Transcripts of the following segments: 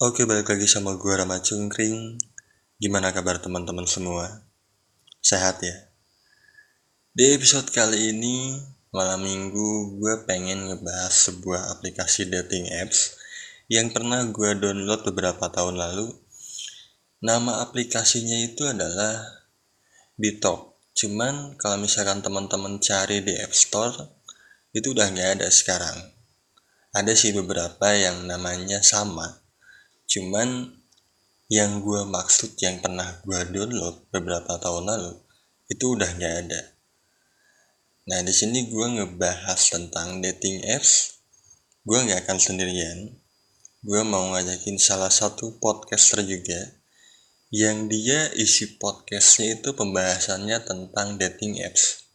Oke, balik lagi sama gue Rama Cungkring. Gimana kabar teman-teman semua? Sehat ya? Di episode kali ini, malam minggu, gue pengen ngebahas sebuah aplikasi dating apps yang pernah gue download beberapa tahun lalu. Nama aplikasinya itu adalah Bitalk. Cuman kalau misalkan teman-teman cari di App Store, itu udah nggak ada sekarang. Ada sih beberapa yang namanya sama, Cuman yang gue maksud yang pernah gue download beberapa tahun lalu itu udah nggak ada. Nah di sini gue ngebahas tentang dating apps. Gue nggak akan sendirian. Gue mau ngajakin salah satu podcaster juga yang dia isi podcastnya itu pembahasannya tentang dating apps.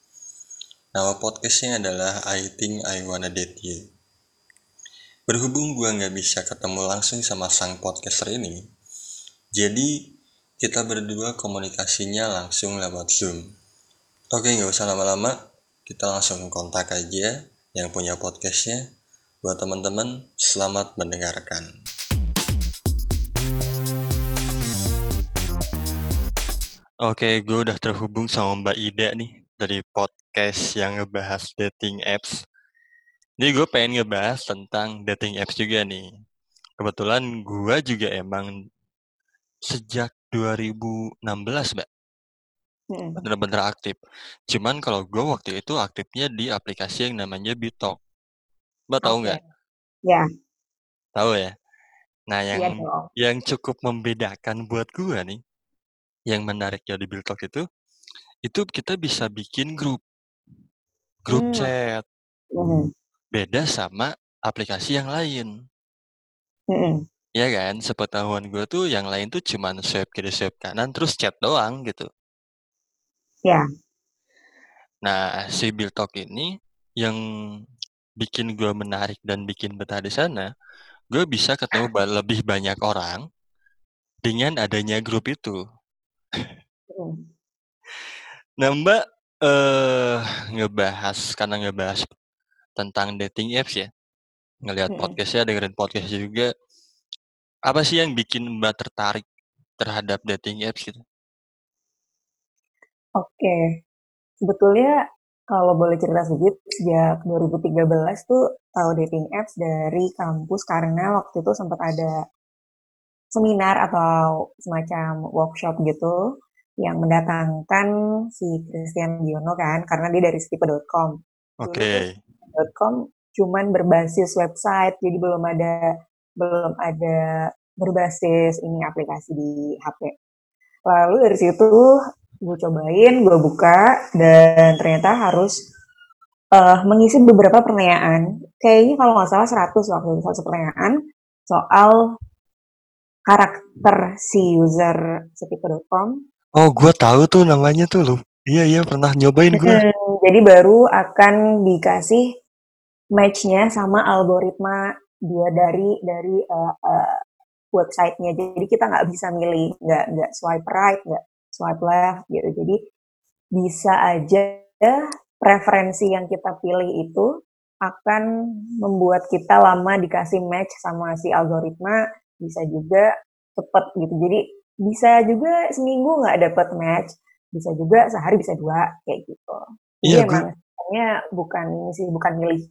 Nama podcastnya adalah I Think I Wanna Date You. Berhubung gue nggak bisa ketemu langsung sama sang podcaster ini, jadi kita berdua komunikasinya langsung lewat Zoom. Oke, nggak usah lama-lama, kita langsung kontak aja yang punya podcastnya. Buat teman-teman, selamat mendengarkan. Oke, gue udah terhubung sama Mbak Ida nih dari podcast yang ngebahas dating apps. Jadi gue pengen ngebahas tentang dating apps juga nih. Kebetulan gue juga emang sejak 2016, Mbak. Hmm. Bener-bener aktif. Cuman kalau gue waktu itu aktifnya di aplikasi yang namanya Bitalk. Mbak tahu nggak? Ya, Tahu ya? Nah, yang iya dong. yang cukup membedakan buat gue nih, yang menariknya di Bitalk itu, itu kita bisa bikin grup, grup Hmm. chat. Hmm. Beda sama aplikasi yang lain. Hmm. Iya kan, sepengetahuan gue tuh yang lain tuh cuman swipe kiri swipe kanan terus chat doang gitu. Ya. Nah, si Bill Talk ini yang bikin gue menarik dan bikin betah di sana, gue bisa ketemu lebih banyak orang dengan adanya grup itu. Hmm. Nah, Mbak eh ngebahas karena ngebahas tentang dating apps ya. Ngelihat Hmm. podcastnya, dengerin podcastnya juga. Apa sih yang bikin Mbak tertarik terhadap dating apps gitu? Oke. Sebetulnya kalau boleh cerita sedikit, sejak 2013 tuh tahu dating apps dari kampus karena waktu itu sempat ada seminar atau semacam workshop gitu yang mendatangkan si Christian Biono kan karena dia dari stipe.com. Oke. .com cuman berbasis website jadi belum ada belum ada berbasis ini aplikasi di HP. Lalu dari situ gue cobain, gue buka dan ternyata harus eh, mengisi beberapa pertanyaan. Kayaknya kalau nggak salah 100 waktu itu 100 pertanyaan soal karakter si user setipe.com. Oh, gue tahu tuh namanya tuh lu. Iya iya pernah nyobain gue. Hmm, jadi baru akan dikasih match-nya sama algoritma dia dari dari uh, uh, websitenya. Jadi kita nggak bisa milih, nggak nggak swipe right, nggak swipe left gitu. Jadi bisa aja preferensi yang kita pilih itu akan membuat kita lama dikasih match sama si algoritma, bisa juga cepet gitu. Jadi bisa juga seminggu nggak dapet match, bisa juga sehari bisa dua kayak gitu. Jadi Iya gue emang bukan ini sih, bukan milih.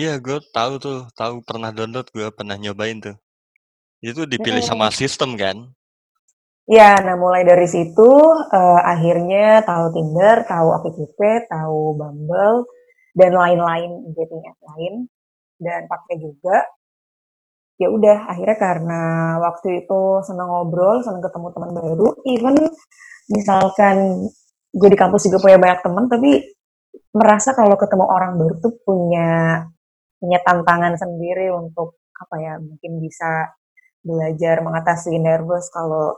Iya gue tahu tuh, tahu pernah download gue pernah nyobain tuh. Itu dipilih sama Mm-mm. sistem kan? Ya, nah mulai dari situ eh, akhirnya tahu Tinder, tahu OkCupid, tahu Bumble dan lain-lain dating app lain dan pakai juga. Ya udah, akhirnya karena waktu itu senang ngobrol, senang ketemu teman baru, even misalkan gue di kampus juga punya banyak teman, tapi merasa kalau ketemu orang baru tuh punya punya tantangan sendiri untuk apa ya, mungkin bisa belajar mengatasi nervous kalau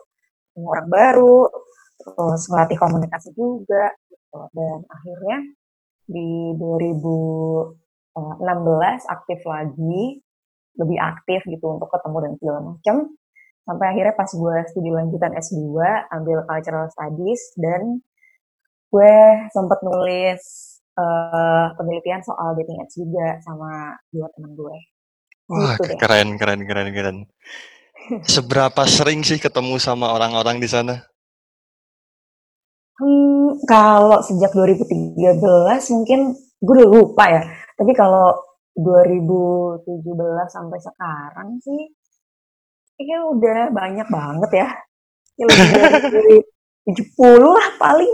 orang baru, terus ngelatih komunikasi juga gitu. Dan akhirnya di 2016 aktif lagi, lebih aktif gitu untuk ketemu dan segala macam. Sampai akhirnya pas gue studi lanjutan S2, ambil cultural studies dan gue sempat nulis eh, penelitian soal dating apps juga sama dua teman gue. Wah, Gitu deh. keren keren keren keren. Seberapa sering sih ketemu sama orang-orang di sana? Hmm, kalau sejak 2013 mungkin gue udah lupa ya. Tapi kalau 2017 sampai sekarang sih, kayaknya udah banyak banget ya. Ya lebih dari 70 lah paling.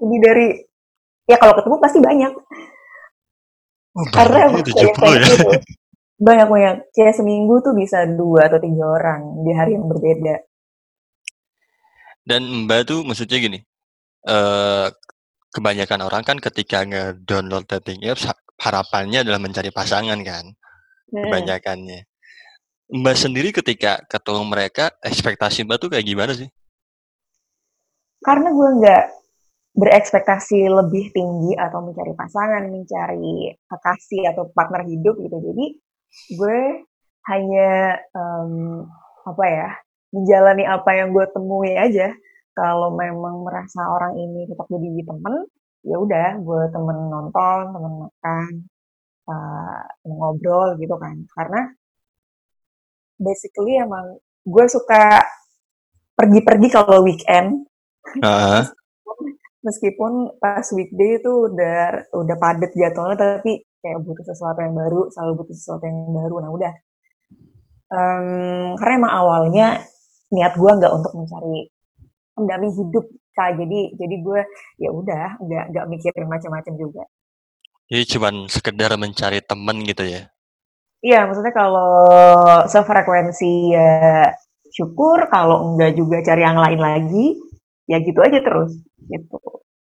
Lebih dari, ya kalau ketemu pasti banyak. Oh, Karena banyak emang ya kayak 70 kayak ya. gitu. Banyak-banyak. Kayak seminggu tuh bisa dua atau tiga orang di hari yang berbeda. Dan Mbak tuh maksudnya gini, eh kebanyakan orang kan ketika nge-download dating apps ha- harapannya adalah mencari pasangan kan, Hmm. kebanyakannya. Mbak sendiri ketika ketemu mereka, ekspektasi Mbak tuh kayak gimana sih? Karena gue nggak berekspektasi lebih tinggi atau mencari pasangan, mencari kekasih atau partner hidup gitu. Jadi gue hanya em, apa ya menjalani apa yang gue temui aja. Kalau memang merasa orang ini tetap jadi temen, ya udah gue temen nonton, temen makan, temen ngobrol gitu kan. Karena basically emang gue suka pergi-pergi kalau weekend Heeh. Meskipun pas weekday itu udah udah padat jadwalnya, tapi kayak butuh sesuatu yang baru, selalu butuh sesuatu yang baru. Nah udah, Mmm, karena emang awalnya niat gue nggak untuk mencari pendamping hidup, Kak. Jadi jadi gue ya udah nggak nggak mikirin macam-macam juga. Jadi cuman sekedar mencari temen gitu ya. Iya, maksudnya kalau sefrekuensi ya syukur, kalau enggak juga cari yang lain lagi, ya gitu aja terus, gitu.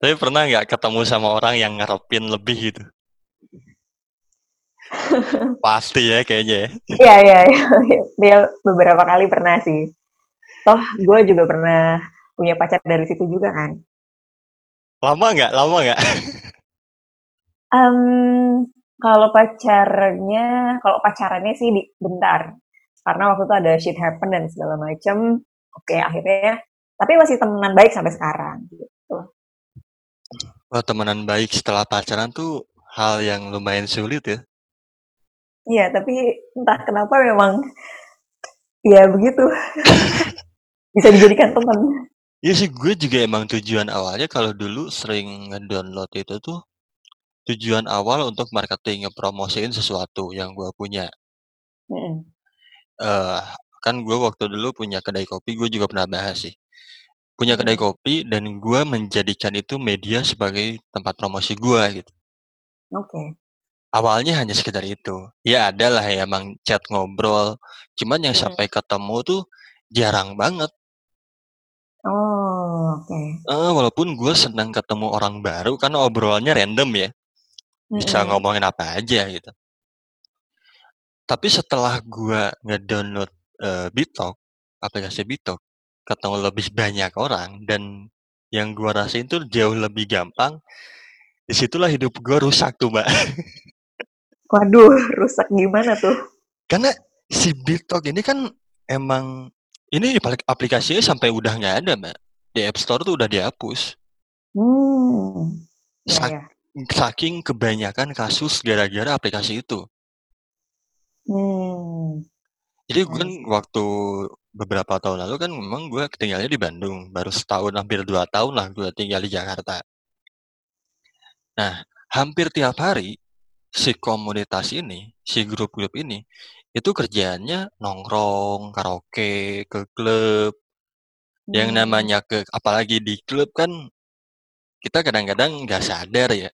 Tapi pernah nggak ketemu sama orang yang ngarepin lebih gitu? Pasti ya kayaknya ya. Iya iya iya, dia beberapa kali pernah sih. Toh gue juga pernah punya pacar dari situ juga kan. Lama nggak? Lama nggak? Mmm, kalau pacarnya kalau pacarannya sih di bentar, karena waktu itu ada shit happen dan segala macem, oke akhirnya tapi masih temenan baik sampai sekarang, gitu. Wah, temenan baik setelah pacaran tuh hal yang lumayan sulit ya. Iya, tapi entah kenapa memang ya begitu, bisa dijadikan teman. Iya sih, gue juga emang tujuan awalnya kalau dulu sering ngedownload itu tuh tujuan awal untuk marketing, ngepromosiin sesuatu yang gue punya. Mhm. eh kan gue waktu dulu punya kedai kopi, gue juga pernah bahas sih. Punya kedai kopi dan gue menjadikan itu media sebagai tempat promosi gue gitu. Oke. Awalnya hanya sekedar itu. Ya ada lah ya emang chat ngobrol, cuman yang Mhm. sampai ketemu tuh jarang banget. Oh, oke. Eh, walaupun gue senang ketemu orang baru karena obrolannya random ya. Bisa Mhm. ngomongin apa aja gitu. Tapi setelah gue ngedownload eh, Bitalk, aplikasi Bitalk, ketemu lebih banyak orang dan yang gue rasain tuh jauh lebih gampang. Di situlah hidup gue rusak tuh mbak. Waduh, rusak gimana tuh? Karena si Bitalk ini kan emang ini aplik- aplikasinya sampai udah nggak ada mbak. Di App Store tuh udah dihapus. Hmm. Ya Sak- ya. saking kebanyakan kasus gara-gara aplikasi itu. Hmm. Jadi gue I kan waktu beberapa tahun lalu kan memang gue tinggalnya di Bandung. Baru setahun hampir dua tahun lah gue tinggal di Jakarta. Nah, hampir tiap hari si komunitas ini, si grup-grup ini, itu kerjaannya nongkrong, karaoke, ke klub. Yang Hmm. namanya ke, apalagi di klub kan kita kadang-kadang nggak sadar ya.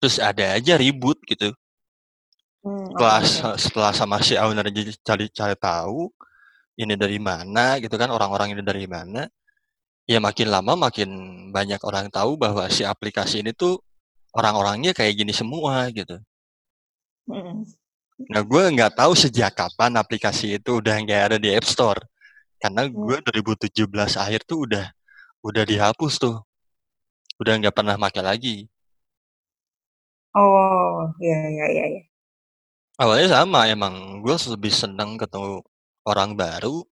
Terus ada aja ribut gitu. Hmm, oke Setelah, oke. setelah sama si owner jadi cari cari tahu ini dari mana gitu kan orang-orang ini dari mana. Ya makin lama makin banyak orang tahu bahwa si aplikasi ini tuh orang-orangnya kayak gini semua gitu. Nah, gue nggak tahu sejak kapan aplikasi itu udah nggak ada di App Store. Karena gue 2017 akhir tuh udah udah dihapus tuh. Udah nggak pernah pakai lagi. Oh, ya ya ya ya. Awalnya sama emang gue lebih seneng ketemu orang baru,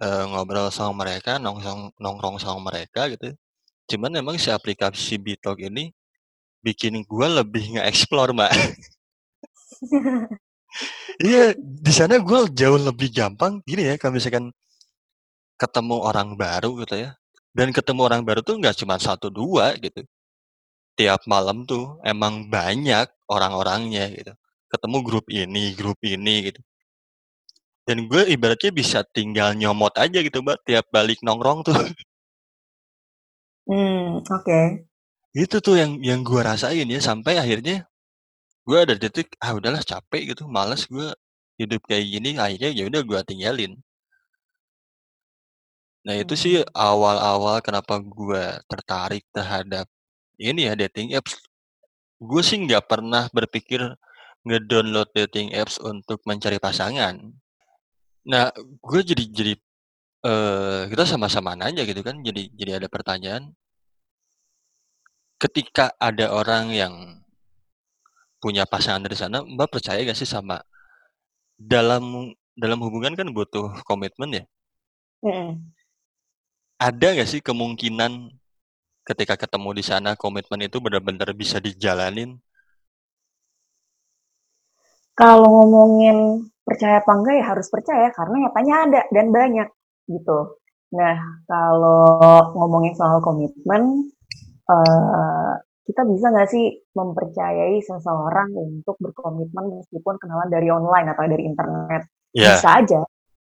eh, ngobrol sama mereka, nongkrong nongkrong sama mereka gitu. Cuman emang si aplikasi Bitalk ini bikin gue lebih nge-explore, Mbak. Iya, di sana gue jauh lebih gampang gini ya, kalau misalkan ketemu orang baru gitu ya, dan ketemu orang baru tuh nggak cuma satu dua gitu. Tiap malam tuh emang banyak orang-orangnya gitu. Ketemu grup ini, grup ini gitu. Dan gue ibaratnya bisa tinggal nyomot aja gitu, Mbak, tiap balik nongkrong tuh. Hmm, oke. Itu tuh yang yang gue rasain ya, sampai akhirnya gue ada detik, ah udahlah capek gitu, males gue hidup kayak gini, akhirnya ya udah gue tinggalin. Nah itu sih Hmm. awal-awal kenapa gue tertarik terhadap ini ya dating apps. Gue sih nggak pernah berpikir ngedownload dating apps untuk mencari pasangan. Nah, gue jadi jadi eh kita sama-sama nanya gitu kan, jadi jadi ada pertanyaan. Ketika ada orang yang punya pasangan dari sana, Mbak percaya gak sih sama dalam dalam hubungan kan butuh komitmen ya? Mm-mm. Ada gak sih kemungkinan ketika ketemu di sana komitmen itu benar-benar bisa dijalanin? Kalau ngomongin percaya apa enggak ya harus percaya karena nyatanya ada dan banyak gitu. Nah, kalau ngomongin soal komitmen, eh, kita bisa nggak sih mempercayai seseorang untuk berkomitmen meskipun kenalan dari online atau dari internet? Ya, Bisa aja.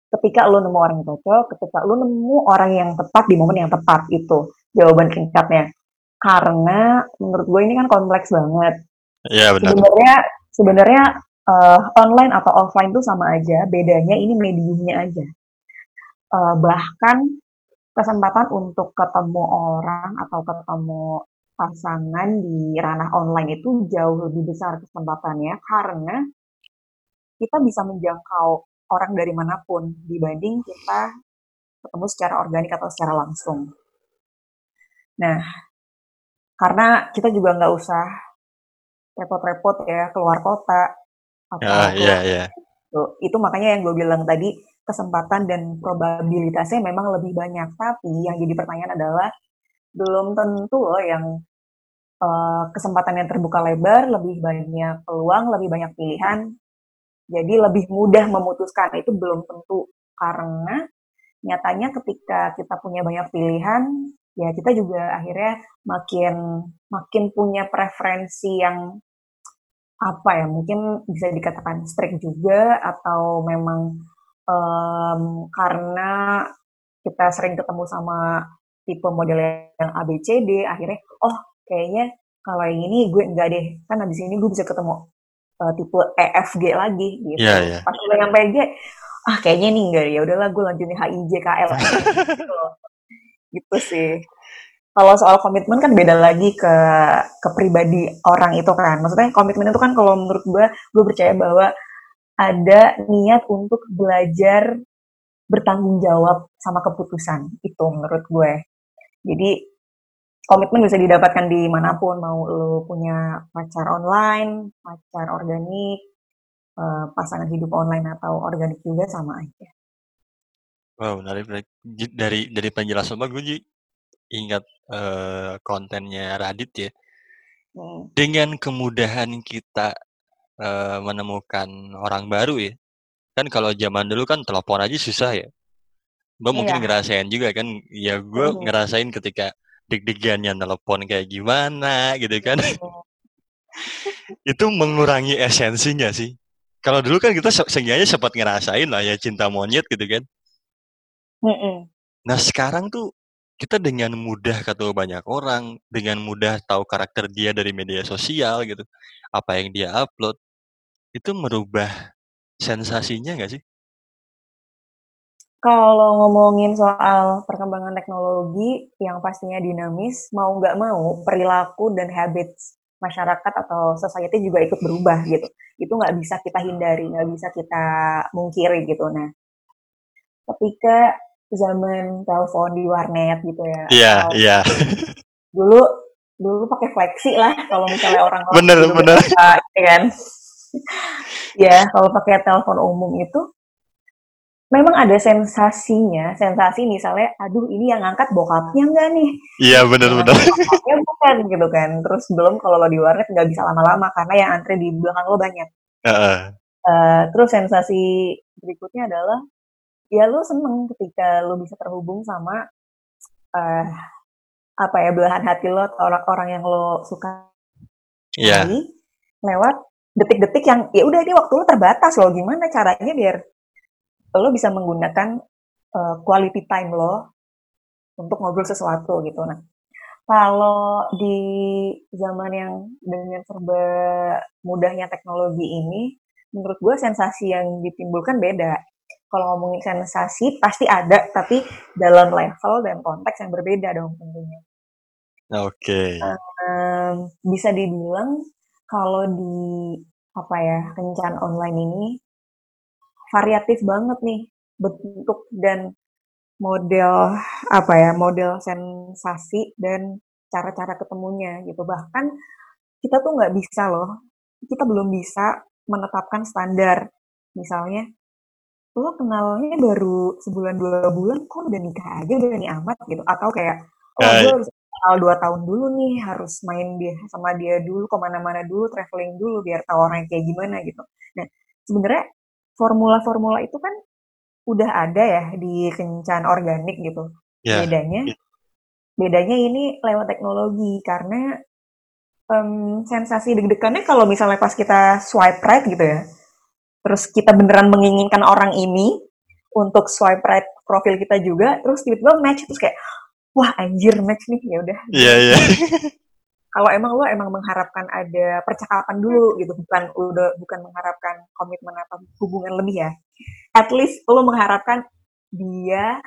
Ketika lu nemu orang yang cocok, ketika lu nemu orang yang tepat di momen yang tepat itu jawaban singkatnya. Karena menurut gue ini kan kompleks banget. ya benar. Sebenarnya sebenarnya uh, online atau offline tuh sama aja, bedanya ini mediumnya aja. Uh, bahkan kesempatan untuk ketemu orang atau ketemu pasangan di ranah online itu jauh lebih besar kesempatannya karena kita bisa menjangkau orang dari mana pun dibanding kita ketemu secara organik atau secara langsung. Nah, karena kita juga nggak usah repot-repot ya keluar kota Atau iya, keluar iya. itu, itu makanya yang gue bilang tadi kesempatan dan probabilitasnya memang lebih banyak. Tapi yang jadi pertanyaan adalah belum tentu loh yang uh, kesempatan yang terbuka lebar lebih banyak peluang lebih banyak pilihan. Jadi lebih mudah memutuskan. Itu belum tentu. Karena nyatanya ketika kita punya banyak pilihan ya kita juga akhirnya makin makin punya preferensi yang apa ya mungkin bisa dikatakan strict juga atau memang um, karena kita sering ketemu sama tipe model yang ABCD akhirnya oh kayaknya kalau yang ini gue enggak deh kan abis ini gue bisa ketemu uh, tipe EFG lagi gitu. Iya, iya. pas udah nyampe G ah kayaknya nih enggak ya udahlah gue lanjutin HIJ KL gitu, gitu sih kalau soal komitmen kan beda lagi ke ke pribadi orang itu kan. Maksudnya komitmen itu kan kalau menurut gue, gue percaya bahwa ada niat untuk belajar bertanggung jawab sama keputusan itu menurut gue. Jadi komitmen bisa didapatkan di mana pun mau lo punya pacar online, pacar organik, eh, pasangan hidup online atau organik juga sama aja. Wow, menarik. Dari dari penjelasan gue ingat uh, kontennya Radit ya. Hmm. Dengan kemudahan kita uh, menemukan orang baru ya. Kan kalau zaman dulu kan telepon aja susah ya. Mbak mungkin Iya. ngerasain juga kan. Ya gue Mhm. ngerasain ketika deg-degannya telepon kayak gimana gitu kan. itu mengurangi esensinya sih. Kalau dulu kan kita se seenggaknya sempat ngerasain lah ya cinta monyet gitu kan. Mhm. Nah sekarang tuh kita dengan mudah ketemu banyak orang, dengan mudah tahu karakter dia dari media sosial gitu, apa yang dia upload, itu merubah sensasinya nggak sih? Kalau ngomongin soal perkembangan teknologi yang pastinya dinamis, mau nggak mau perilaku dan habits masyarakat atau society juga ikut berubah gitu. Itu nggak bisa kita hindari, nggak bisa kita mungkiri gitu. Nah, ketika zaman telepon di warnet gitu ya, Iya, iya. dulu dulu pakai flexi lah kalau misalnya orang Bener, bener. ya kan. ya, kalau pakai telepon umum itu memang ada sensasinya, sensasi misalnya, aduh ini yang ngangkat bokapnya enggak nih? Iya, bener, Yang bener. bokapnya bukan gitu kan. Terus belum kalau lo di warnet nggak bisa lama-lama karena yang antri di belakang lo banyak. Heeh. Uh, terus sensasi berikutnya adalah ya lu seneng ketika lu bisa terhubung sama uh, apa ya belahan hati lo atau orang-orang yang lo suka Iya. lewat detik-detik yang ya udah ini waktu lo terbatas loh. Gimana caranya biar lo bisa menggunakan uh, quality time lo untuk ngobrol sesuatu gitu. Nah kalau di zaman yang dengan serba mudahnya teknologi ini menurut gue sensasi yang ditimbulkan beda kalau ngomongin sensasi pasti ada tapi dalam level dan konteks yang berbeda dong tentunya. Oke. Okay. Um, bisa dibilang kalau di apa ya kencan online ini variatif banget nih bentuk dan model apa ya model sensasi dan cara-cara ketemunya gitu bahkan kita tuh nggak bisa loh kita belum bisa menetapkan standar misalnya lo kenalnya baru sebulan dua bulan kok udah nikah aja udah nih amat gitu atau kayak oh gue iya. harus kenal dua tahun dulu nih harus main dia sama dia dulu ke mana-mana dulu traveling dulu biar tahu orang kayak gimana gitu nah sebenarnya formula-formula itu kan udah ada ya di kencan organik gitu yeah. bedanya bedanya ini lewat teknologi karena um, sensasi deg-degannya kalau misalnya pas kita swipe right gitu ya terus kita beneran menginginkan orang ini untuk swipe right profil kita juga terus tiba-tiba match terus kayak wah anjir match nih ya udah. Iya iya. Kalau emang lo emang mengharapkan ada percakapan dulu gitu bukan udah bukan mengharapkan komitmen atau hubungan lebih ya at least lo mengharapkan dia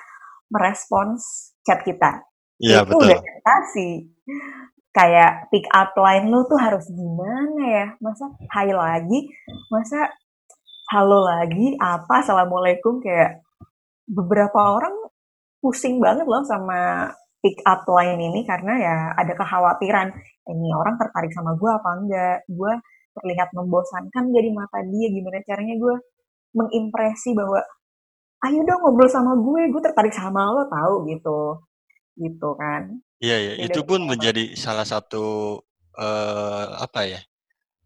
merespons chat kita. Iya, itu betul. udah kasih kayak pick up line lo tuh harus gimana ya? Masa hai lagi? Masa halo lagi, apa, assalamualaikum. Kayak beberapa orang pusing banget loh sama pick up line ini karena ya ada kekhawatiran ini orang tertarik sama gue apa enggak, gue terlihat membosankan jadi mata dia, gimana caranya gue mengimpresi bahwa ayo dong ngobrol sama gue, gue tertarik sama lo tahu gitu, gitu kan. Iya ya, itu pun menjadi salah satu uh, apa ya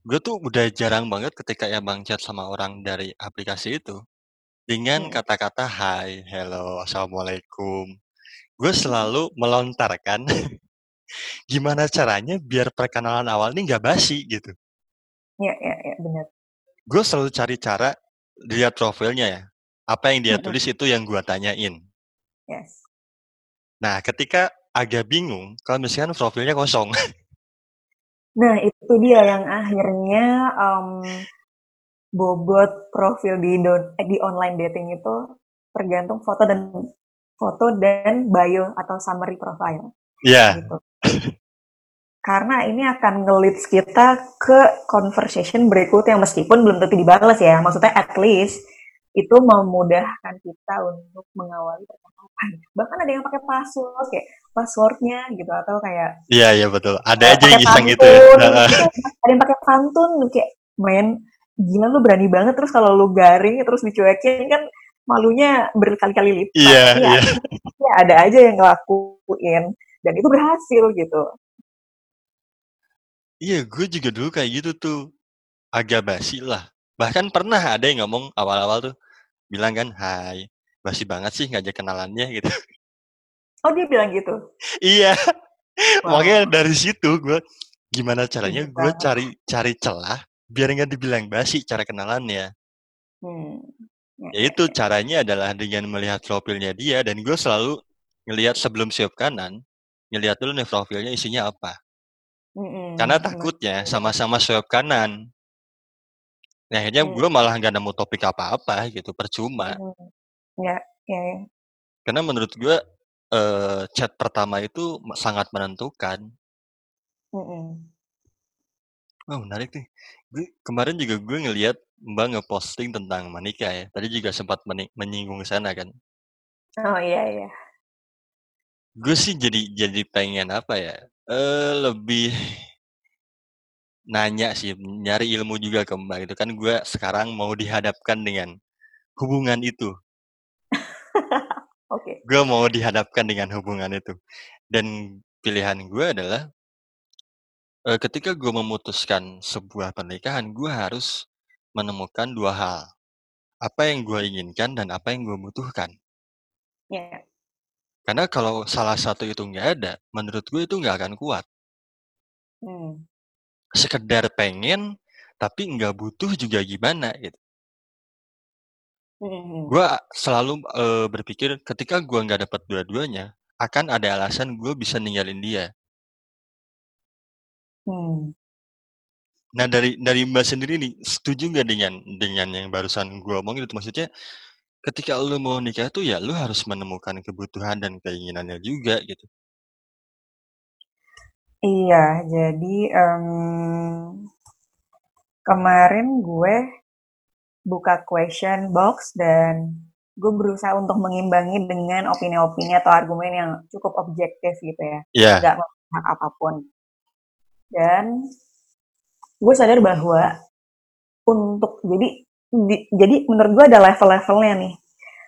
gue tuh udah jarang banget ketika emang chat sama orang dari aplikasi itu dengan kata-kata hai, hello, assalamualaikum. Gue selalu melontarkan gimana caranya biar perkenalan awal ini nggak basi gitu. Iya, iya, iya, benar. Gue selalu cari cara lihat profilnya ya. Apa yang dia tulis itu yang gue tanyain. Yes. Nah, ketika agak bingung, kalau misalkan profilnya kosong. Nah, itu dia yang akhirnya um, bobot profil di don eh, di online dating itu tergantung foto dan foto dan bio atau summary profile. Iya. Yeah. Gitu. Karena ini akan ngelit kita ke conversation berikutnya meskipun belum tentu dibalas ya. Maksudnya at least itu memudahkan kita untuk mengawali percakapan. Bahkan ada yang pakai password kayak passwordnya gitu atau kayak Iya iya betul. Ada aja yang iseng gitu ya. ada yang pakai pantun kayak main gila lu berani banget terus kalau lu garing terus dicuekin kan malunya berkali-kali lipat. Iya, iya. Ya, ada aja yang ngelakuin dan itu berhasil gitu. Iya, gue juga dulu kayak gitu tuh. Agak basi lah. Bahkan pernah ada yang ngomong awal-awal tuh, bilang kan, "Hai, basi banget sih ngajak kenalannya," gitu. Oh, dia bilang gitu? Iya. Wow. Makanya dari situ gue, gimana caranya gue cari cari celah biar nggak dibilang basi cara kenalannya. Hmm. Ya, ya itu ya, ya. caranya adalah dengan melihat profilnya dia dan gue selalu ngelihat sebelum swipe kanan, ngelihat dulu nih profilnya isinya apa. Mm-mm. Karena takutnya sama-sama swipe kanan, Nah, akhirnya hmm. gue malah nggak nemu topik apa-apa gitu, percuma. Hmm. Ya, ya, ya. Karena menurut gue uh, chat pertama itu sangat menentukan. Hmm. Oh menarik nih. Gue kemarin juga gue ngelihat Mbak ngeposting tentang menikah ya. Tadi juga sempat menyinggung sana kan. Oh iya iya. Gue sih jadi jadi pengen apa ya? Uh, lebih nanya sih, nyari ilmu juga ke Mbak gitu kan gue sekarang mau dihadapkan dengan hubungan itu. Oke. Gue mau dihadapkan dengan hubungan itu. Dan pilihan gue adalah uh, ketika gue memutuskan sebuah pernikahan, gue harus menemukan dua hal. Apa yang gue inginkan dan apa yang gue butuhkan. Iya. Karena kalau salah satu itu nggak ada, menurut gue itu nggak akan kuat. Hmm. Sekedar pengen, tapi nggak butuh juga gimana gitu. Gue selalu uh, berpikir ketika gue nggak dapat dua-duanya, akan ada alasan gue bisa ninggalin dia. Hmm. Nah dari dari Mbak sendiri nih, setuju nggak dengan dengan yang barusan gue omongin itu maksudnya ketika lu mau nikah tuh ya lu harus menemukan kebutuhan dan keinginannya juga gitu. Iya, jadi um, kemarin gue buka question box dan gue berusaha untuk mengimbangi dengan opini-opini atau argumen yang cukup objektif gitu ya, yeah. nggak memihak apa pun. Dan gue sadar bahwa untuk jadi di, jadi menurut gue ada level-levelnya nih.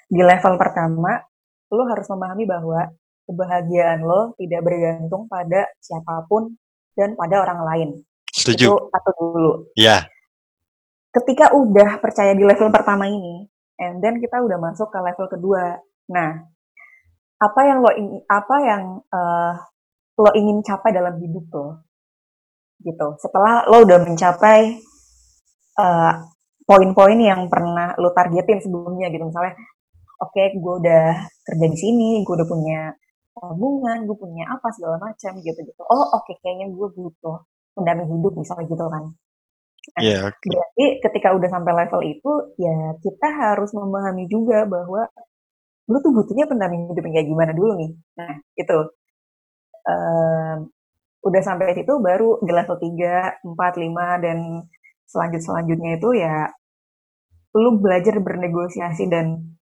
Di level pertama, lo harus memahami bahwa kebahagiaan lo tidak bergantung pada siapa pun dan pada orang lain. Setuju. Itu satu dulu. Iya. Yeah. Ketika udah percaya di level pertama ini, and then kita udah masuk ke level kedua. Nah, apa yang lo ingin apa yang uh, lo ingin capai dalam hidup lo gitu. Setelah lo udah mencapai uh, poin-poin yang pernah lo targetin sebelumnya gitu, misalnya, oke, okay, gue udah kerja di sini, gue udah punya tabungan, gue punya apa segala macam gitu gitu. Oh oke, okay, kayaknya gue butuh pendamping hidup misalnya gitu kan. Nah, yeah, okay. Berarti ketika udah sampai level itu, ya kita harus memahami juga bahwa lu tuh butuhnya pendamping hidup yang kayak gimana dulu nih. Nah, itu. Um, udah sampai situ baru di level 3, 4, 5 dan selanjut selanjutnya itu ya lu belajar bernegosiasi dan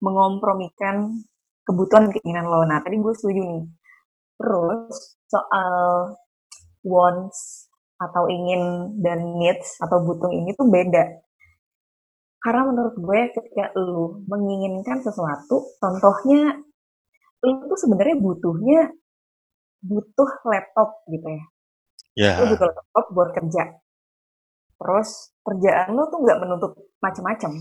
mengompromikan kebutuhan keinginan lo. Nah, tadi gue setuju nih. Terus soal wants atau ingin dan needs atau butuh ini tuh beda. Karena menurut gue ketika lu menginginkan sesuatu, contohnya lu tuh sebenarnya butuhnya butuh laptop gitu ya. Yeah. Lu butuh laptop buat kerja. Terus kerjaan lu tuh nggak menuntut macam-macam.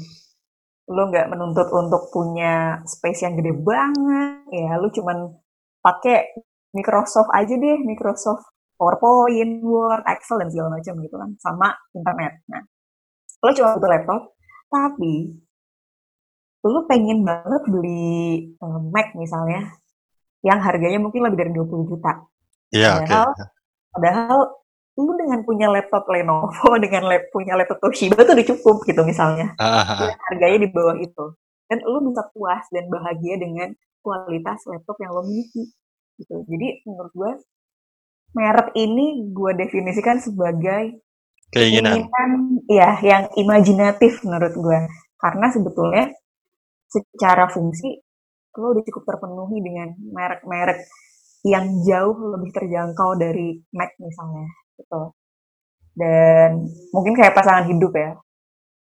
Lu nggak menuntut untuk punya space yang gede banget. Ya, lu cuman pakai Microsoft aja deh, Microsoft PowerPoint, Word, Excel dan segala macam gitu kan, sama internet. Nah, lu cuma butuh laptop, tapi lu pengen banget beli um, Mac misalnya, yang harganya mungkin lebih dari 20 juta. Iya, padahal, okay. padahal lu dengan punya laptop Lenovo, dengan lap, punya laptop Toshiba tuh udah cukup gitu misalnya. Ah, ah, ah. harganya di bawah itu. Dan lu bisa puas dan bahagia dengan kualitas laptop yang lo miliki. Gitu. Jadi menurut gue, merek ini gue definisikan sebagai keinginan. ya yang imajinatif menurut gue. Karena sebetulnya secara fungsi lo udah cukup terpenuhi dengan merek-merek yang jauh lebih terjangkau dari Mac misalnya gitu. Dan mungkin kayak pasangan hidup ya.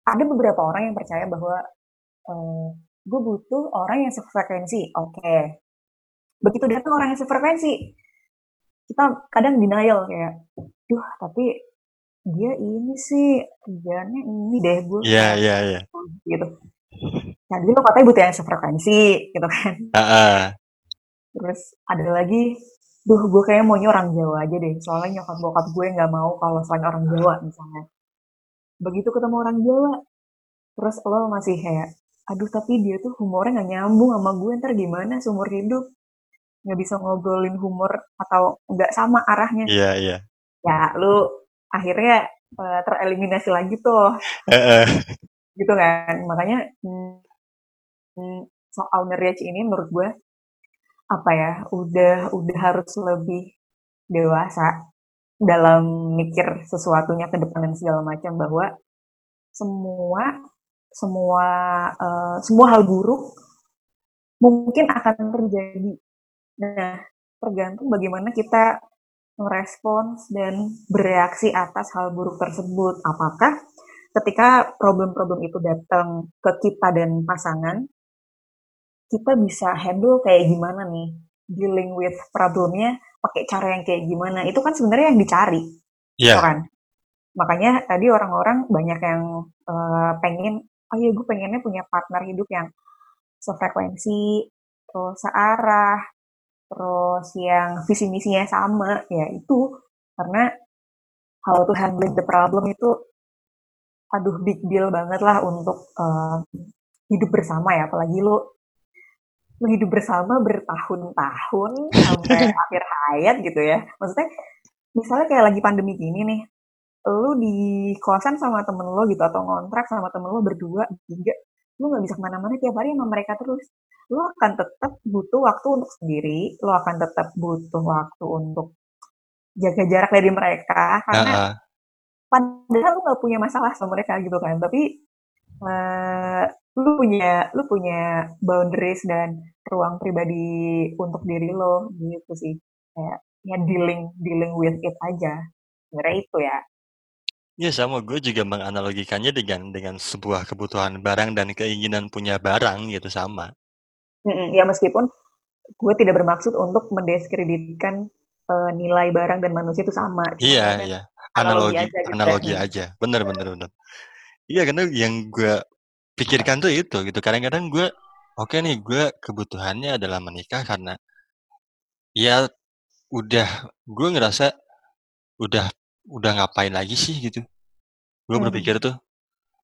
Ada beberapa orang yang percaya bahwa ehm, gue butuh orang yang sefrekuensi. Oke. Okay. Begitu datang orang yang sefrekuensi, kita kadang denial kayak, duh tapi dia ini sih kerjanya ini deh gue. Iya iya iya. Gitu. Nah, dulu katanya butuh yang sefrekuensi gitu kan. Uh -uh. Terus ada lagi, duh gue kayaknya maunya orang Jawa aja deh. Soalnya nyokap bokap gue nggak mau kalau selain orang Jawa misalnya. Begitu ketemu orang Jawa, terus lo masih kayak, aduh tapi dia tuh humornya nggak nyambung sama gue ntar gimana seumur hidup nggak bisa ngobrolin humor atau nggak sama arahnya. Iya yeah, iya. Yeah. Ya lu akhirnya uh, tereliminasi lagi tuh. Uh -uh. Gitu kan. Makanya hmm, soal marriage ini menurut gue apa ya udah udah harus lebih dewasa dalam mikir sesuatunya ke depan dan segala macam bahwa semua semua uh, semua hal buruk mungkin akan terjadi. Nah, tergantung bagaimana kita merespons dan bereaksi atas hal buruk tersebut. Apakah ketika problem-problem itu datang ke kita dan pasangan, kita bisa handle kayak gimana nih dealing with problemnya pakai cara yang kayak gimana itu kan sebenarnya yang dicari yeah. kan Makanya tadi orang-orang banyak yang uh, pengen, oh iya gue pengennya punya partner hidup yang sefrekuensi, terus searah, terus yang visi misinya sama, ya itu. Karena how to handle the problem itu aduh big deal banget lah untuk uh, hidup bersama ya. Apalagi lu lu hidup bersama bertahun-tahun sampai akhir hayat gitu ya. Maksudnya misalnya kayak lagi pandemi gini nih lu di kosan sama temen lo gitu atau ngontrak sama temen lo berdua tiga lu nggak bisa ke mana-mana tiap hari sama mereka terus. Lu akan tetap butuh waktu untuk sendiri lu akan tetap butuh waktu untuk jaga jarak dari mereka karena uh -uh. padahal lu nggak punya masalah sama mereka gitu kan. Tapi uh, lu punya lu punya boundaries dan ruang pribadi untuk diri lo gitu sih. Kayak ya dealing dealing with it aja. Sebenarnya itu ya Iya sama, gue juga menganalogikannya dengan dengan sebuah kebutuhan barang dan keinginan punya barang gitu sama. Mm-mm, ya meskipun gue tidak bermaksud untuk mendiskreditkan uh, nilai barang dan manusia itu sama. Iya iya, analogi analogi aja, gitu analogi kan. aja. bener bener bener. Iya karena yang gue pikirkan tuh itu gitu. Kadang-kadang gue oke okay nih gue kebutuhannya adalah menikah karena ya udah gue ngerasa udah udah ngapain lagi sih gitu. Gue hmm. berpikir tuh,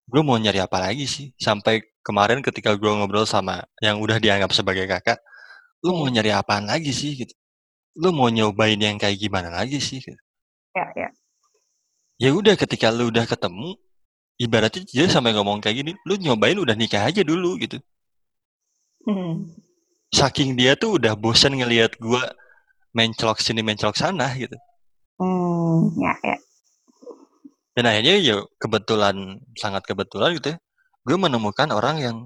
gue mau nyari apa lagi sih? Sampai kemarin ketika gue ngobrol sama yang udah dianggap sebagai kakak, lu mau nyari apaan lagi sih gitu? Lu mau nyobain yang kayak gimana lagi sih? Gitu. Ya, ya. Ya udah ketika lu udah ketemu, ibaratnya dia sampai ngomong kayak gini, lu nyobain udah nikah aja dulu gitu. Hmm. Saking dia tuh udah bosan ngelihat gue mencolok sini mencolok sana gitu. Hmm, ya, ya. Dan akhirnya ya kebetulan, sangat kebetulan gitu ya, gue menemukan orang yang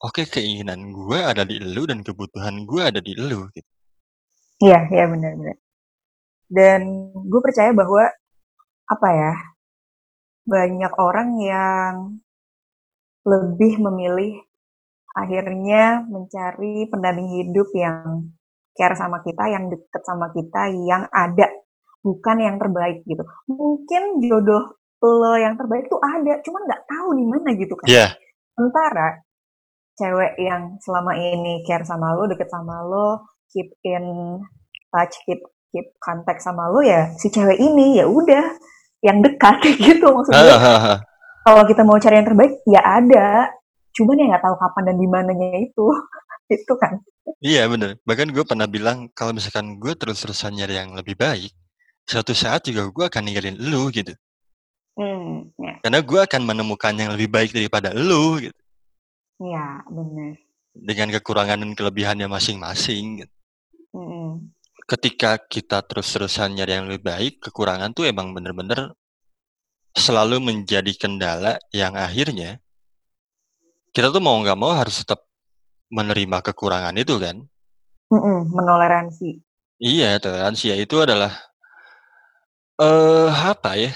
oke okay, keinginan gue ada di lu dan kebutuhan gue ada di lu gitu. Iya, iya benar-benar. Dan gue percaya bahwa apa ya, banyak orang yang lebih memilih akhirnya mencari pendamping hidup yang care sama kita, yang deket sama kita, yang ada bukan yang terbaik gitu. Mungkin jodoh lo yang terbaik tuh ada, cuman nggak tahu di mana gitu kan. Yeah. Sementara cewek yang selama ini care sama lo, deket sama lo, keep in touch, keep keep kontak sama lo ya si cewek ini ya udah yang dekat gitu maksudnya. Kalau kita mau cari yang terbaik ya ada, cuman ya nggak tahu kapan dan di mananya itu itu kan. Iya bener. Bahkan gue pernah bilang kalau misalkan gue terus-terusan nyari yang lebih baik, suatu saat juga gue akan ninggalin lu gitu. Hmm, ya. Karena gue akan menemukan yang lebih baik daripada lu gitu. Iya, benar. Dengan kekurangan dan kelebihannya masing-masing gitu. Hmm. Ketika kita terus-terusan nyari yang lebih baik, kekurangan tuh emang bener-bener selalu menjadi kendala yang akhirnya kita tuh mau nggak mau harus tetap menerima kekurangan itu kan. Mm -mm, menoleransi. Iya, toleransi ya itu adalah Eh, apa ya?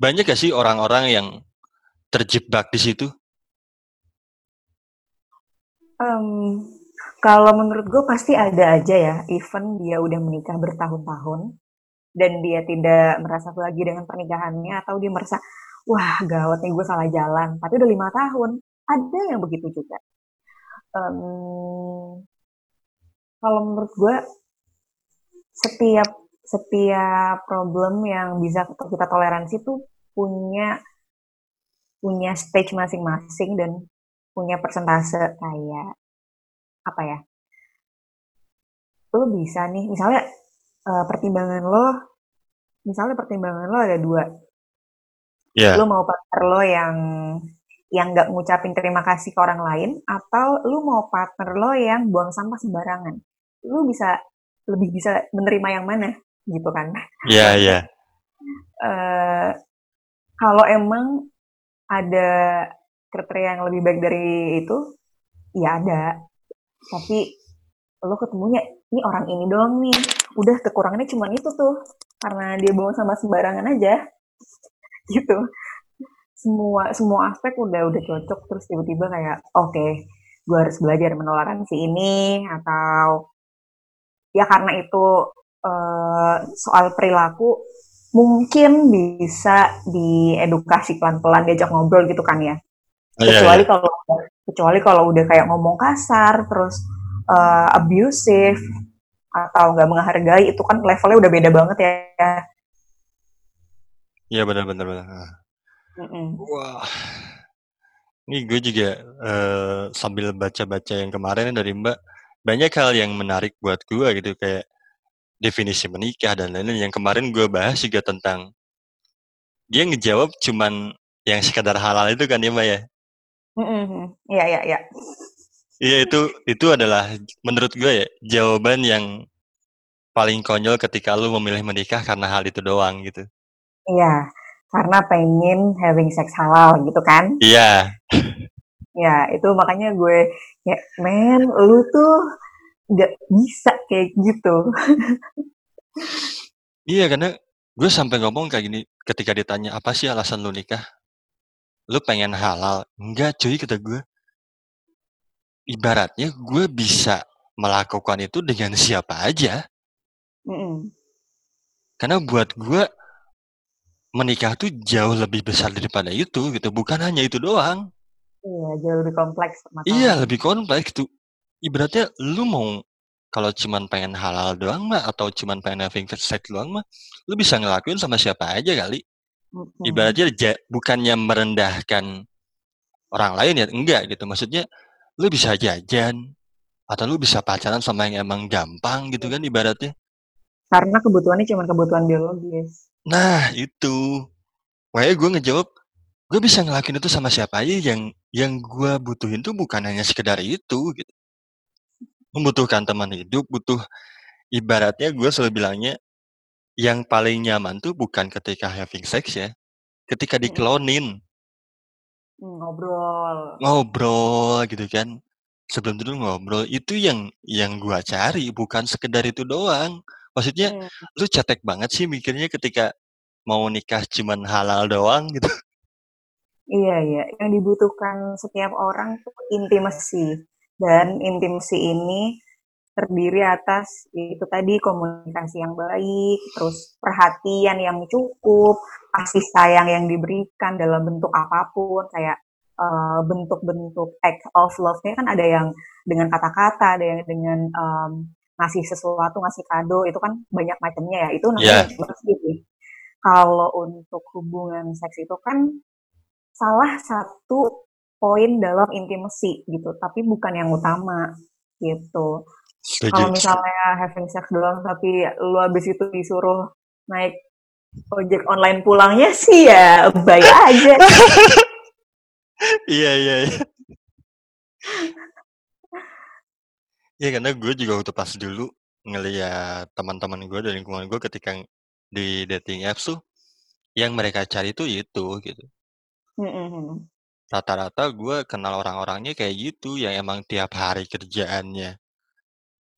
Banyak gak sih orang-orang yang terjebak di situ? Um, kalau menurut gue pasti ada aja ya, even dia udah menikah bertahun-tahun dan dia tidak merasa lagi dengan pernikahannya atau dia merasa wah gawat nih gue salah jalan, tapi udah lima tahun, ada yang begitu juga. Um, kalau menurut gue setiap setiap problem yang bisa kita toleransi tuh punya punya stage masing-masing dan punya persentase kayak apa ya lo bisa nih misalnya uh, pertimbangan lo misalnya pertimbangan lo ada dua. Yeah. lo mau partner lo yang yang nggak ngucapin terima kasih ke orang lain atau lo mau partner lo yang buang sampah sembarangan. Lo bisa lebih bisa menerima yang mana gitu kan. Iya, yeah, iya. Yeah. Uh, kalau emang ada kriteria yang lebih baik dari itu, ya ada. Tapi lo ketemunya, ini orang ini doang nih. Udah kekurangannya cuma itu tuh. Karena dia bawa sama sembarangan aja. gitu. Semua semua aspek udah udah cocok terus tiba-tiba kayak oke, okay, gue harus belajar menolaransi ini atau ya karena itu uh, soal perilaku mungkin bisa diedukasi pelan-pelan diajak ngobrol gitu kan ya. Oh, iya, Kecuali iya. kalau kecuali kalau udah kayak ngomong kasar terus uh, abusive atau nggak menghargai itu kan levelnya udah beda banget ya. Iya benar-benar benar. Mm -mm. Wah. Ini gue juga uh, sambil baca-baca yang kemarin dari Mbak, banyak hal yang menarik buat gue gitu kayak definisi menikah dan lain-lain. Yang kemarin gue bahas juga tentang dia ngejawab cuman yang sekadar halal itu kan ya Mbak ya? Iya iya iya. Iya itu itu adalah menurut gue ya jawaban yang paling konyol ketika lu memilih menikah karena hal itu doang gitu. Iya, karena pengen having sex halal gitu kan? Iya. ya itu makanya gue ya men lu tuh nggak bisa kayak gitu. iya karena gue sampai ngomong kayak gini ketika ditanya apa sih alasan lu nikah? Lu pengen halal? Enggak cuy kata gue. Ibaratnya gue bisa melakukan itu dengan siapa aja. Mm -mm. Karena buat gue menikah tuh jauh lebih besar daripada itu gitu, bukan hanya itu doang. Iya, jauh lebih kompleks masalah. Iya, lebih kompleks tuh. Ibaratnya lu mau kalau cuman pengen halal doang mah atau cuman pengen having sex doang mah, lu bisa ngelakuin sama siapa aja kali. Ibaratnya ja, bukannya merendahkan orang lain ya, enggak gitu. Maksudnya lu bisa jajan atau lu bisa pacaran sama yang emang gampang gitu kan ibaratnya. Karena kebutuhannya cuma kebutuhan biologis. Nah, itu. Makanya gue ngejawab, gue bisa ngelakuin itu sama siapa aja yang yang gue butuhin tuh bukan hanya sekedar itu gitu. Membutuhkan teman hidup, butuh ibaratnya gue selalu bilangnya yang paling nyaman tuh bukan ketika having sex ya, ketika diklonin. Ngobrol. Ngobrol gitu kan. Sebelum tidur ngobrol itu yang yang gue cari bukan sekedar itu doang. Maksudnya hmm. lu cetek banget sih mikirnya ketika mau nikah cuman halal doang gitu. Iya, iya. Yang dibutuhkan setiap orang tuh intimasi. Dan intimasi ini terdiri atas itu tadi komunikasi yang baik, terus perhatian yang cukup, kasih sayang yang diberikan dalam bentuk apa pun, kayak bentuk-bentuk uh, act of love-nya kan ada yang dengan kata-kata, ada yang dengan um, ngasih sesuatu, ngasih kado, itu kan banyak macamnya ya. Itu namanya yeah. Kalau untuk hubungan seks itu kan salah satu poin dalam intimasi gitu, tapi bukan yang utama gitu. Kalau misalnya having sex doang tapi lu habis itu disuruh naik ojek online pulangnya sih ya bayar aja. iya iya iya. Iya karena gue juga waktu pas dulu ngeliat teman-teman gue dari lingkungan gue ketika di dating apps tuh yang mereka cari tuh itu gitu. Mm-hmm. Rata-rata gue kenal orang-orangnya kayak gitu yang emang tiap hari kerjaannya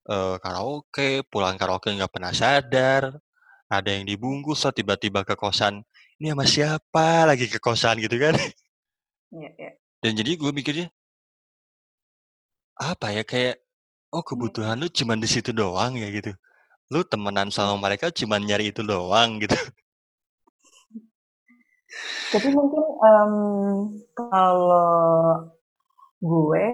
uh, karaoke, pulang karaoke nggak pernah sadar, ada yang dibungkus lah tiba-tiba ke kosan, ini sama siapa lagi ke kosan gitu kan. Iya, iya. Dan jadi gue mikirnya apa ya kayak oh kebutuhan lu cuma di situ doang ya gitu. Lu temenan sama mereka cuma nyari itu doang gitu. Tapi mungkin um, kalau gue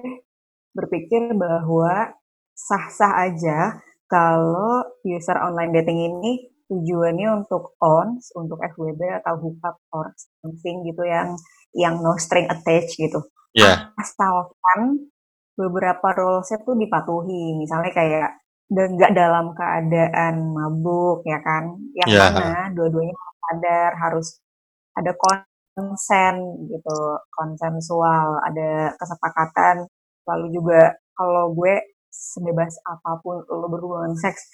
berpikir bahwa sah-sah aja kalau user online dating ini tujuannya untuk ons, untuk FWB atau hookup or something gitu yang yang no string attached gitu. Yeah. Asalkan beberapa rules tuh dipatuhi, misalnya kayak nggak dalam keadaan mabuk ya kan, yang yeah. mana dua-duanya sadar harus ada konsen gitu, konsensual, ada kesepakatan, lalu juga kalau gue sebebas apa pun lo berhubungan seks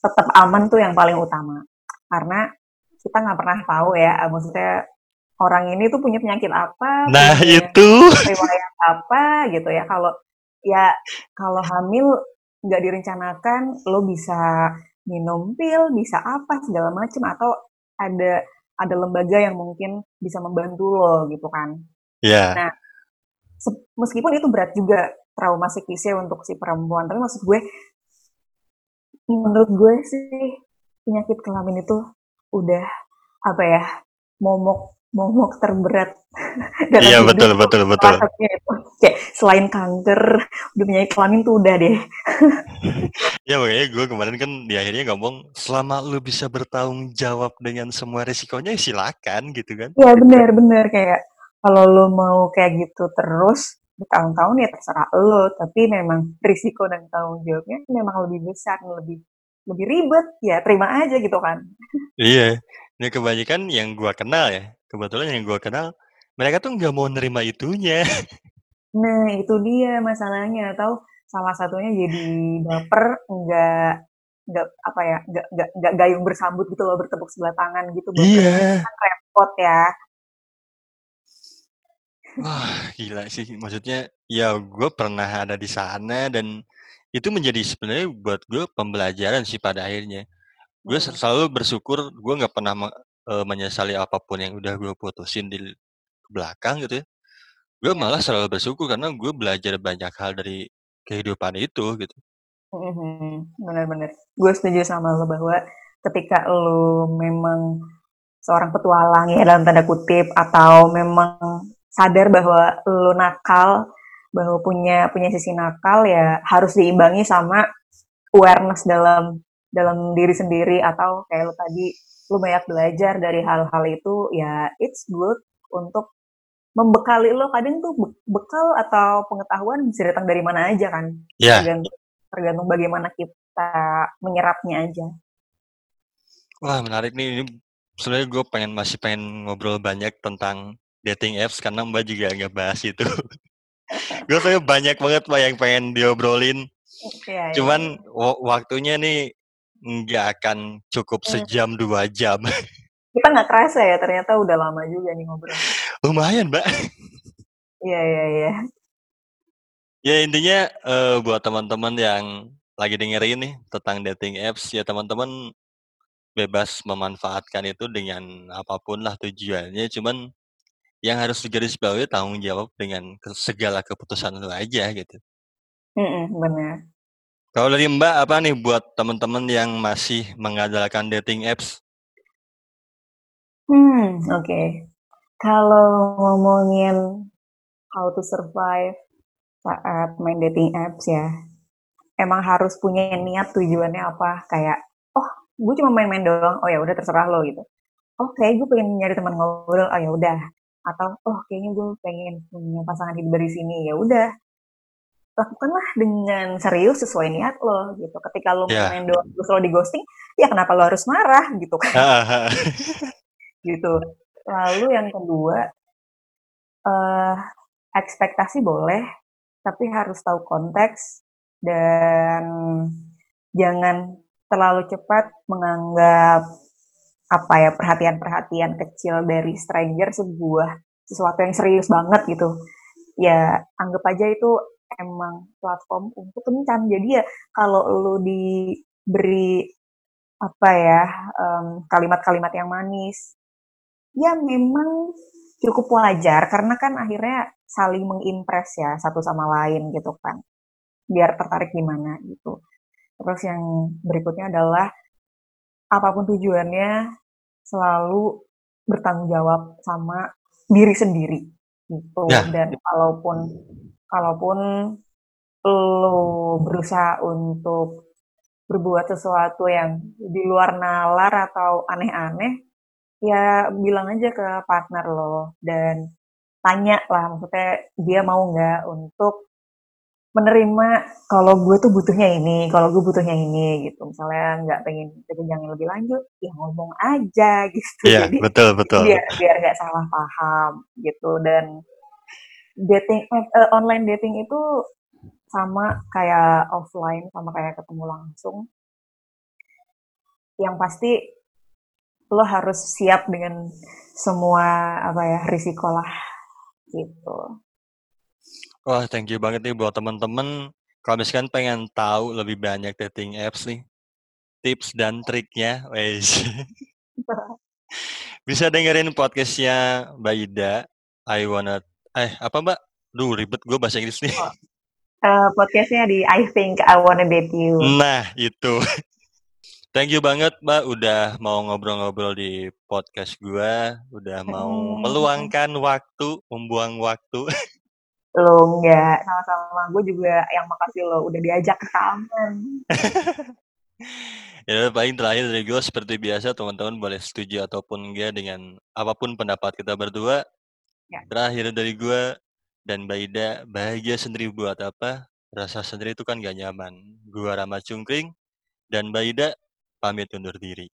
tetap aman tuh yang paling utama. Karena kita nggak pernah tahu ya maksudnya orang ini tuh punya penyakit apa nah punya itu. riwayat apa gitu ya. Kalau ya kalau hamil nggak direncanakan lo bisa minum pil bisa apa segala macam atau ada ada lembaga yang mungkin bisa membantu lo gitu kan. Iya. Yeah. Nah, meskipun itu berat juga trauma psikisnya untuk si perempuan, tapi maksud gue, menurut gue sih penyakit kelamin itu udah apa ya momok momok terberat. Dalam Iya hidup betul betul betul. itu. Kayak selain kanker dunia kelamin tuh udah deh. Ya makanya gue kemarin kan di akhirnya ngomong selama lu bisa bertanggung jawab dengan semua resikonya ya silakan gitu kan. Iya bener-bener kayak kalau lo mau kayak gitu terus bertahun-tahun ya terserah lo, tapi memang risiko dan tanggung jawabnya memang lebih besar, lebih lebih ribet, ya terima aja gitu kan. Iya, ini kebanyakan yang gue kenal ya, kebetulan yang gue kenal mereka tuh nggak mau nerima itunya. Nah itu dia masalahnya, atau salah satunya jadi baper, nggak nggak apa ya, nggak nggak nggak gayung bersambut gitu loh, bertepuk sebelah tangan gitu, Iya. kan repot ya. Wah gila sih, maksudnya ya gue pernah ada di sana dan itu menjadi sebenarnya buat gue pembelajaran sih pada akhirnya. Gue Mhm. selalu bersyukur gue nggak pernah eee, menyesali apa pun yang udah gue putusin di belakang gitu ya. Gue Iya. malah selalu bersyukur karena gue belajar banyak hal dari kehidupan itu gitu. Mhm mhm, bener bener. Gue setuju sama lo bahwa ketika lo memang seorang petualang ya dalam tanda kutip atau memang sadar bahwa lo nakal, bahwa punya punya sisi nakal ya harus diimbangi sama awareness dalam dalam diri sendiri atau kayak lo tadi lo banyak belajar dari hal-hal itu ya it's good untuk membekali lo kadang tuh be- bekal atau pengetahuan bisa datang dari mana aja kan Ya, tergantung tergantung bagaimana kita menyerapnya aja wah menarik nih ini sebenarnya gue pengen masih pengen ngobrol banyak tentang dating apps karena Mbak juga nggak bahas itu. gue sebenarnya banyak banget Mbak yang pengen diobrolin. ya, ya, Cuman ya. wa- waktunya nih nggak akan cukup Hmm. sejam dua jam. kita nggak kerasa ya ternyata udah lama juga nih ngobrol Lumayan Mbak. iya iya iya Ya intinya eh, buat teman-teman yang lagi dengerin nih tentang dating apps ya teman-teman bebas memanfaatkan itu dengan apa pun lah tujuannya. Cuman yang harus digarisbawahi tanggung jawab dengan segala keputusan lu aja gitu. Mm-mm, benar Kalau dari Mbak apa nih buat teman-teman yang masih mengandalkan dating apps? hmm oke. Kalau ngomongin how to survive saat main dating apps ya emang harus punya niat tujuannya apa? Kayak oh gue cuma main-main doang oh ya udah terserah lo gitu. Oh kayak gue pengen nyari teman ngobrol oh ya udah. Atau oh kayaknya gue pengen punya pasangan hidup dari sini ya udah lakukanlah dengan serius sesuai niat lo gitu. Ketika lo Ya. main-main doang terus lo di ghosting ya kenapa lo harus marah gitu kan? Gitu. Lalu yang kedua eh ekspektasi boleh tapi harus tahu konteks dan jangan terlalu cepat menganggap apa ya perhatian-perhatian kecil dari stranger sebuah sesuatu yang serius banget gitu. Ya anggap aja itu emang platform untuk kencan. Jadi ya kalau lu diberi apa ya kalimat-kalimat yang manis ya memang cukup wajar. Karena kan akhirnya saling mengimpress ya satu sama lain gitu kan. Biar tertarik gimana gitu. Terus yang berikutnya adalah apa pun tujuannya selalu bertanggung jawab sama diri sendiri gitu. Ya. dan kalaupun kalaupun lo berusaha untuk berbuat sesuatu yang di luar nalar atau aneh-aneh ya bilang aja ke partner lo dan tanya lah maksudnya dia mau nggak untuk menerima kalau gue tuh butuhnya ini, kalau gue butuhnya ini gitu. Misalnya nggak pengen jenjang yang lebih lanjut, ya ngomong aja gitu. Iya, Jadi betul betul. biar biar nggak salah paham gitu dan dating eh, online dating itu sama kayak offline sama kayak ketemu langsung. Yang pasti lo harus siap dengan semua apa ya risiko lah gitu. Wah, thank you banget nih buat teman-teman. Kalau misalkan pengen tahu lebih banyak dating apps nih, tips dan triknya, wes. Bisa dengerin podcastnya Mbak Ida. I wanna, eh apa Mbak? Duh ribet gue bahasa Inggris nih. Eh, podcastnya di I think I wanna date you. Nah itu. Thank you banget Mbak udah mau ngobrol-ngobrol di podcast gua, udah mau Mhm. meluangkan waktu, membuang waktu. Loh enggak, sama-sama. Gue juga yang makasih lo udah diajak ke taman. Ya paling terakhir dari gue seperti biasa teman-teman boleh setuju ataupun enggak dengan apa pun pendapat kita berdua. Ya. Terakhir dari gue dan Mbak Ida, bahagia sendiri buat apa? Rasa sendiri itu kan gak nyaman. Gua Rama Cungkring dan Mbak Ida pamit undur diri.